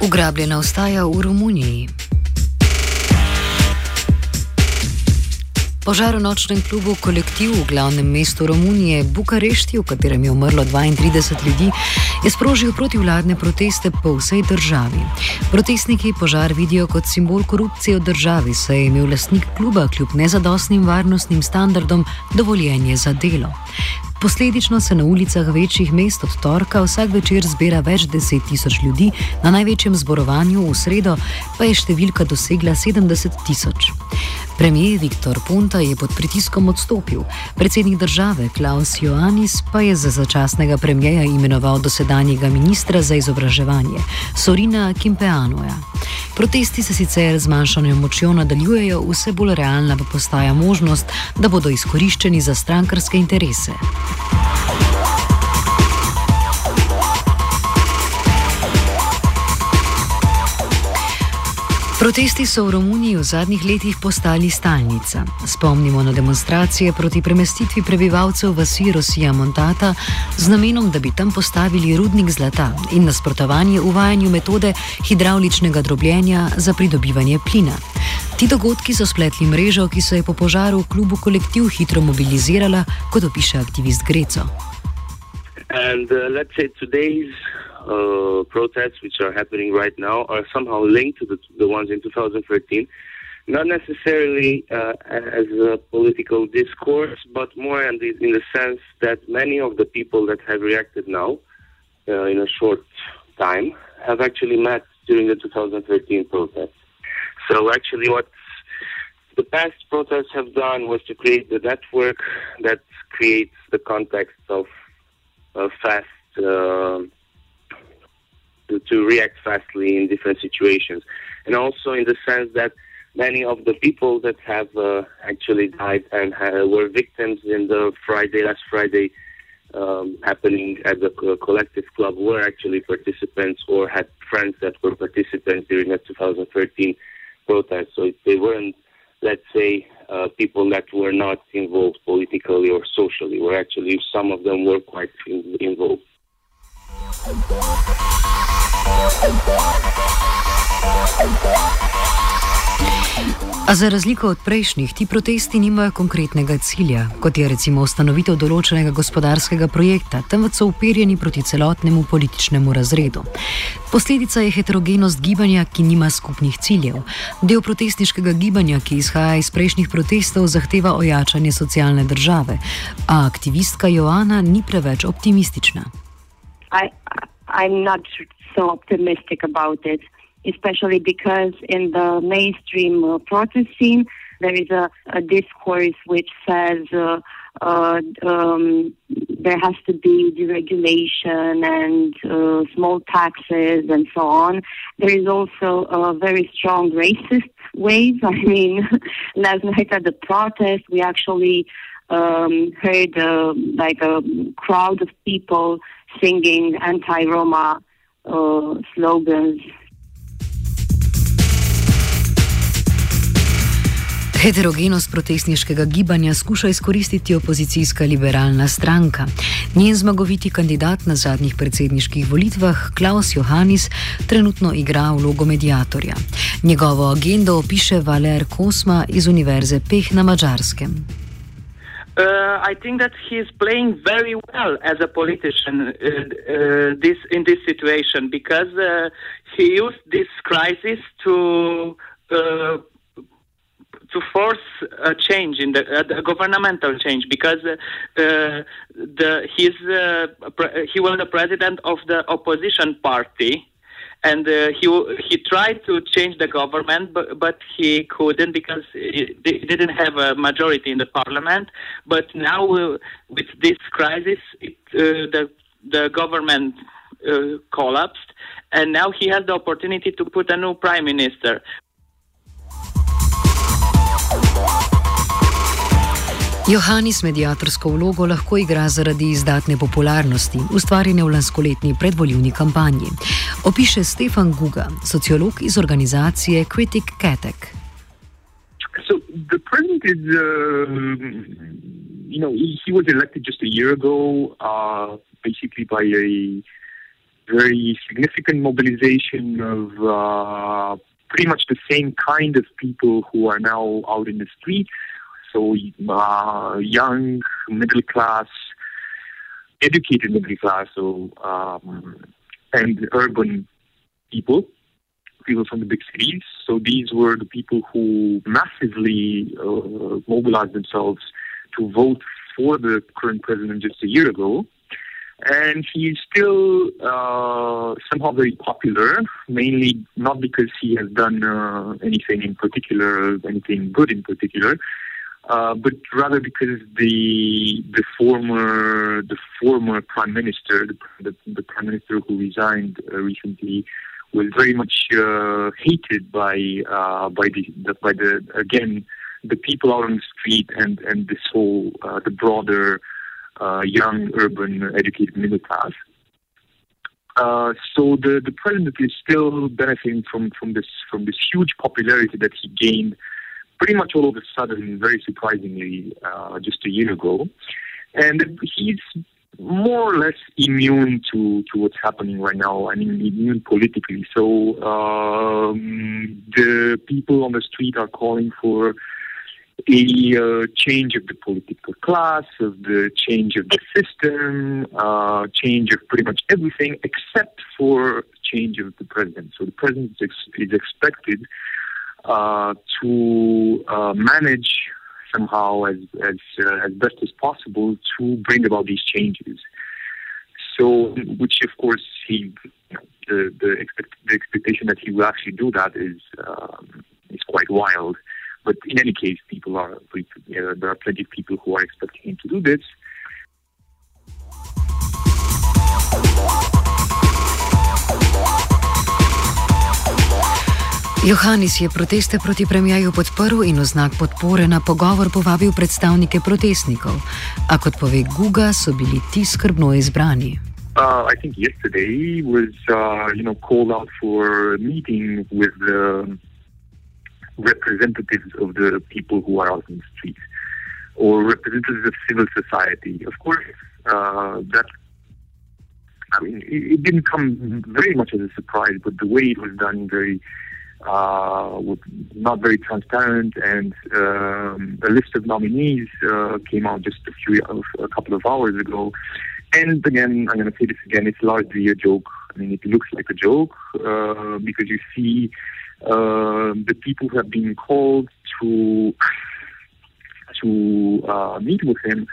Ugrabljena ostaja v Romuniji. Požar v nočnem klubu Kolektiv v glavnem mestu Romunije, Bukarešti, v katerem je umrlo 32 ljudi, je sprožil protivladne proteste po vsej državi. Protestniki požar vidijo kot simbol korupcije v državi, saj je imel lastnik kluba kljub nezadostnim varnostnim standardom dovoljenje za delo. Posledično se na ulicah večjih mest od torka vsak večer zbira več deset tisoč ljudi, na največjem zborovanju v sredo pa je številka dosegla 70 tisoč. Premijer Viktor Ponta je pod pritiskom odstopil, predsednik države Klaus Joannis pa je za začasnega premijeja imenoval dosedanjega ministra za izobraževanje Sorina Kimpeanoja. Protesti se sicer z manjšanjo močjo nadaljujejo, vse bolj realna pa postaja možnost, da bodo izkoriščeni za strankarske interese. Protesti so v Romuniji v zadnjih letih postali stalnica. Spomnimo na demonstracije proti premestitvi prebivalcev vasi Rosija Montata z namenom, da bi tam postavili rudnik zlata in nasprotovanje uvajanju metode hidravličnega drobljenja za pridobivanje plina. Ti dogodki so spletli mrežo, ki se je po požaru v klubu kolektiv hitro mobilizirala, kot opiše aktivist Greco. And, uh, uh, protests which are happening right now are somehow linked to the, the ones in 2013. Not necessarily uh, as a political discourse, but more in the, in the sense that many of the people that have reacted now uh, in a short time have actually met during the 2013 protests. So actually what the past protests have done was to create the network that creates the context of fast uh, to, to react fastly in different situations. And also in the sense that many of the people that have uh, actually died and uh, were victims in the Friday, last Friday um, happening at the collective club were actually participants or had friends that were participants during the 2013 protest. So they weren't, let's say, uh, people that were not involved politically or socially, where actually some of them were quite in, involved. A za razliko od prejšnjih, ti protesti nimajo konkretnega cilja, kot je recimo ustanovitev določenega gospodarskega projekta, temveč so uperjeni proti celotnemu političnemu razredu. Posledica je heterogenost gibanja, ki nima skupnih ciljev. Del protestniškega gibanja, ki izhaja iz prejšnjih protestov, zahteva ojačanje socialne države, a aktivistka Joana ni preveč optimistična. I, I'm not so optimistic about it, especially because in the mainstream uh, protest scene, there is a, a discourse which says uh, uh, um, there has to be deregulation and uh, small taxes and so on. There is also a very strong racist wave. I mean, last night at the protest, we actually um, heard uh, like a crowd of people singing anti-Roma uh, slogans. Heterogenost protestniškega gibanja skuša izkoristiti opozicijska liberalna stranka. Njen zmagoviti kandidat na zadnjih predsedniških volitvah, Klaus Johannis, trenutno igra vlogo medijatorja. Njegovo agendo opiše Valer Kosma iz Univerze Peh na Mačarskem. Uh, I think that he is playing very well as a politician uh, uh, this in this situation because uh, he used this crisis to uh, to force a change in the, the governmental change because uh, the he's pre- he was the president of the opposition party and uh, he he tried to change the government, but but he couldn't because he didn't have a majority in the parliament. But now uh, with this crisis, it, uh, the the government uh, collapsed, and now he has the opportunity to put a new prime minister. Johannis medijatorsko vlogo lahko igra zaradi izdatne popularnosti, ustvarjene v lanskoletni predvoljivni kampanji. Opiše Stefan Guga, sociolog iz organizacije Critic Catek. So the president is, uh, you know, he, he was elected just a year ago, uh, basically by a very significant mobilization of uh, pretty much the same kind of people who are now out in the streets. So uh, young, middle class, educated middle class, so um, and urban people, people from the big cities. So these were the people who massively uh, mobilized themselves to vote for the current president just a year ago. And he's still uh, somehow very popular, mainly not because he has done uh, anything in particular, anything good in particular, uh, but rather because the the former the former prime minister, the, the, the prime minister who resigned uh, recently, was very much uh, hated by uh, by the, the, by the again the people out on the street and and this whole uh, the broader young urban educated middle class. so the, the president is still benefiting from, from this from this huge popularity that he gained pretty much all of a sudden, very surprisingly, uh, just a year ago. And he's more or less immune to, to what's happening right now. I mean, immune politically. So um, the people on the street are calling for a uh, change of the political class, of the change of the system, uh, change of pretty much everything except for change of the president. So the president is, ex- is expected to uh, manage somehow as as uh, as best as possible to bring about these changes. So, which of course he, you know, the the, expect, the expectation that he will actually do that is um, is quite wild. But in any case, people are there are plenty of people who are expecting him to do this. Johannis je proteste proti premijaju podprl in v znak podpore na pogovor povabil predstavnike protestnikov. A kot pove Guga, so bili ti skrbno izbrani. Uh, I think yesterday was, uh, you know, called out for a meeting with the representatives of the people who are out in the streets or representatives of civil society. Of course, uh, that I mean, it, it, didn't come very much as a surprise, but the way it was done very uh, not very transparent, and um, a list of nominees uh, came out just a few a couple of hours ago. And again, I'm going to say this again: it's largely a joke. I mean, it looks like a joke uh, because you see uh, the people who have been called to to uh, meet with him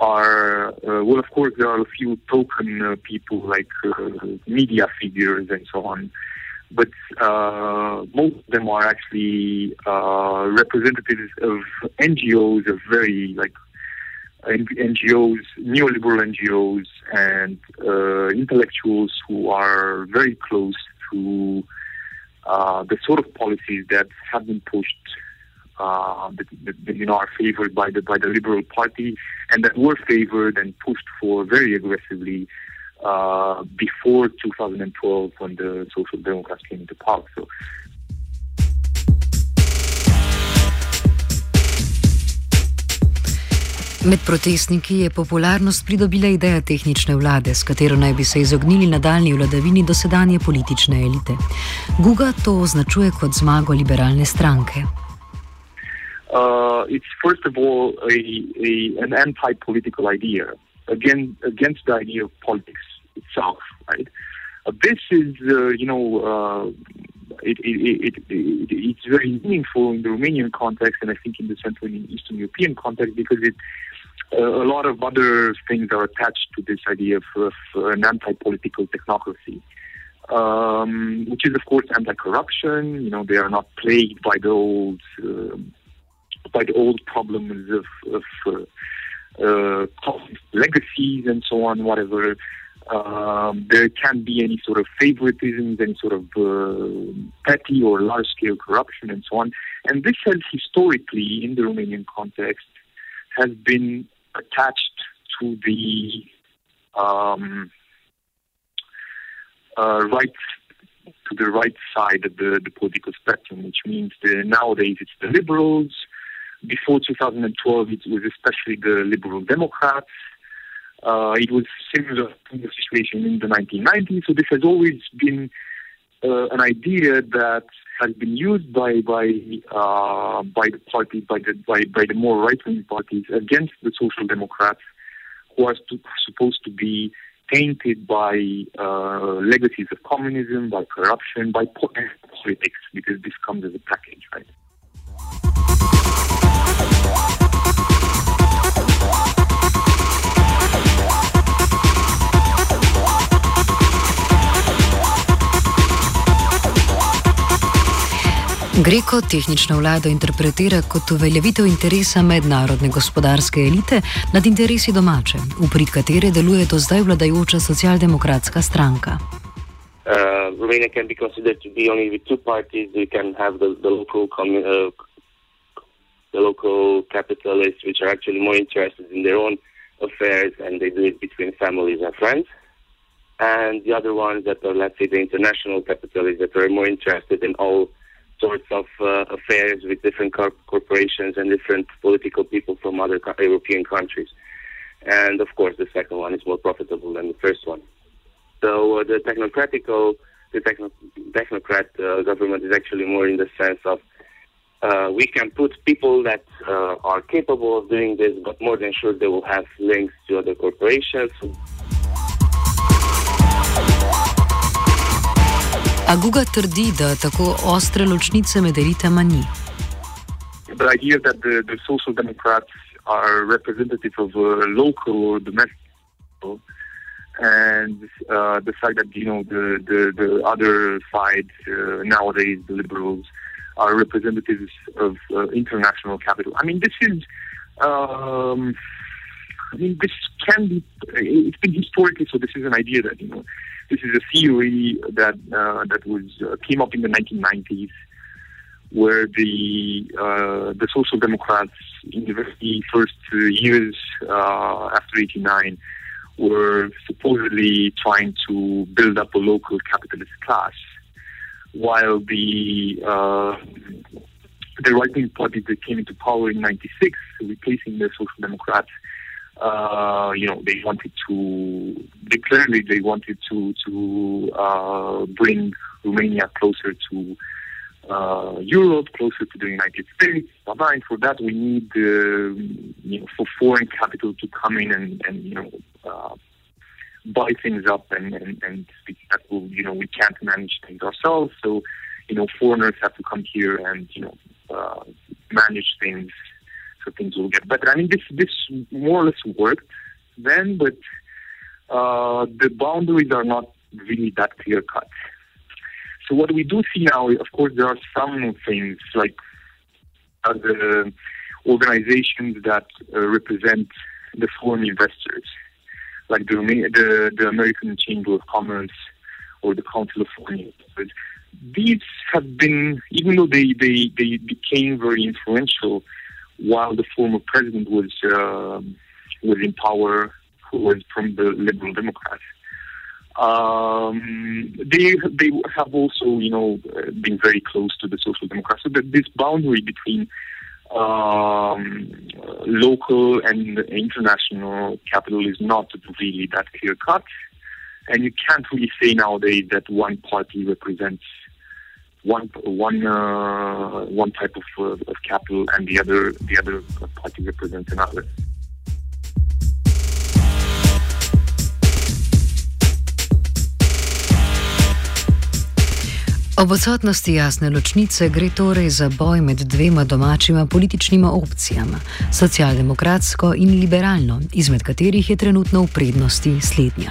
are uh, well, of course, there are a few token people like media figures and so on but uh, most of them are actually uh, representatives of NGOs, of very like NGOs, neoliberal NGOs, and uh, intellectuals who are very close to uh, the sort of policies that have been pushed. Uh, that, that, you know are favored by the by the Liberal Party and that were favored and pushed for very aggressively uh, before 2012 when the Social Democrats came into power. So. Med protestniki je popularnost pridobila ideja tehnične vlade, s katero naj bi se izognili nadaljni vladavini dosedanje politične elite. Guga to označuje kot zmago liberalne stranke. uh, it's first of all a, a an anti-political idea against against the idea of politics itself, right? Uh, this is, uh, you know, uh, it, it, it, it's very meaningful in the Romanian context, and I think in the Central and Eastern European context because it uh, a lot of other things are attached to this idea of, of an anti-political technocracy. Um, which is of course anti-corruption. You know, they are not plagued by the old uh, by the old problems of, of uh, legacies and so on, whatever. Um, there can't be any sort of favoritism, any sort of uh, petty or large-scale corruption, and so on. And this has historically, in the Romanian context, has been attached to the um, uh, right to the right side of the, the political spectrum, which means that nowadays it's the liberals. Before 2012, it was especially the liberal Democrats. Uh, it was similar to the situation in the 1990s. So this has always been uh, an idea that has been used by by uh, by the party by the by, by the more right wing parties against the social democrats, who are supposed to be tainted by uh, legacies of communism, by corruption, by politics, because this comes as a package, right? Greko tehnično vlado interpretira kot uveljavitev interesa mednarodne gospodarske elite nad interesi domače, v prid katere deluje do zdaj vladajoča socialdemokratska stranka. Uh, Romania can be considered to be only with two parties. We can have the, the local uh, the local capitalists, which are actually more interested in their own affairs, and they do it between families and friends. And the other ones that are, let's say, the international capitalists that are more interested in all sorts of uh, affairs with different corporations and different political people from other co- European countries. And of course, the second one is more profitable than the first one. So uh, the technocratical, the techno- technocrat uh, government is actually more in the sense of uh, we can put people that uh, are capable of doing this, but more than sure they will have links to other corporations. A Guga trdi, da tako ostre ločnice med elitama ni. The idea that the, the social democrats are representative of uh, local or domestic people, and uh, the fact that you know the the, the other side uh, nowadays, the liberals, are representatives of uh, international capital. I mean, this is. Um, I mean, this can be. It's been historically so. This is an idea that you know this is a theory that uh, that was uh, came up in the 1990s, where the uh, the Social Democrats in the first years uh, after '89 were supposedly trying to build up a local capitalist class, while the uh, the right-wing party that came into power in '96, replacing the Social Democrats, uh, you know, they wanted to, they clearly they wanted to, to uh, bring Romania closer to uh, Europe, closer to the United States. And for that, we need, uh, you know, for foreign capital to come in and, and you know, uh, buy things up and, and, and that will, you know, we can't manage things ourselves. So, you know, foreigners have to come here and, you know, uh, manage things so things will get better. I mean, this this more or less worked then, but uh, the boundaries are not really that clear cut. So what we do see now, of course, there are some things like the organizations that uh, represent the foreign investors, like the, the the American Chamber of Commerce or the Council of Foreign Investors. These have been, even though they, they, they became very influential, while the former president was uh, was in power, who was from the Liberal Democrats. Um, they they have also you know been very close to the Social Democrats. So that this boundary between um, local and international capital is not really that clear cut, and you can't really say nowadays that one party represents one one uh, one type of, uh, of capital and the other the other party represents another. Ob odsotnosti jasne ločnice gre torej za boj med dvema domačima političnima opcijama, socialdemokratsko in liberalno, izmed katerih je trenutno v prednosti slednja.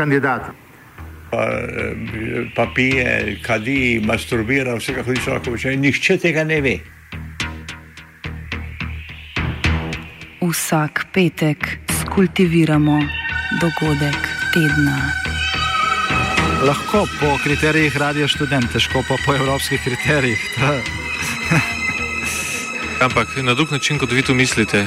kandidat. Pa, eh, pa pije, kadi, masturbira, vse kako hoče lahko počne. Nihče tega ne ve. Vsak petek skultiviramo dogodek tedna. Lahko po kriterijih radio študent, težko pa po evropskih kriterijih. Ampak na drug način, kot vi to mislite.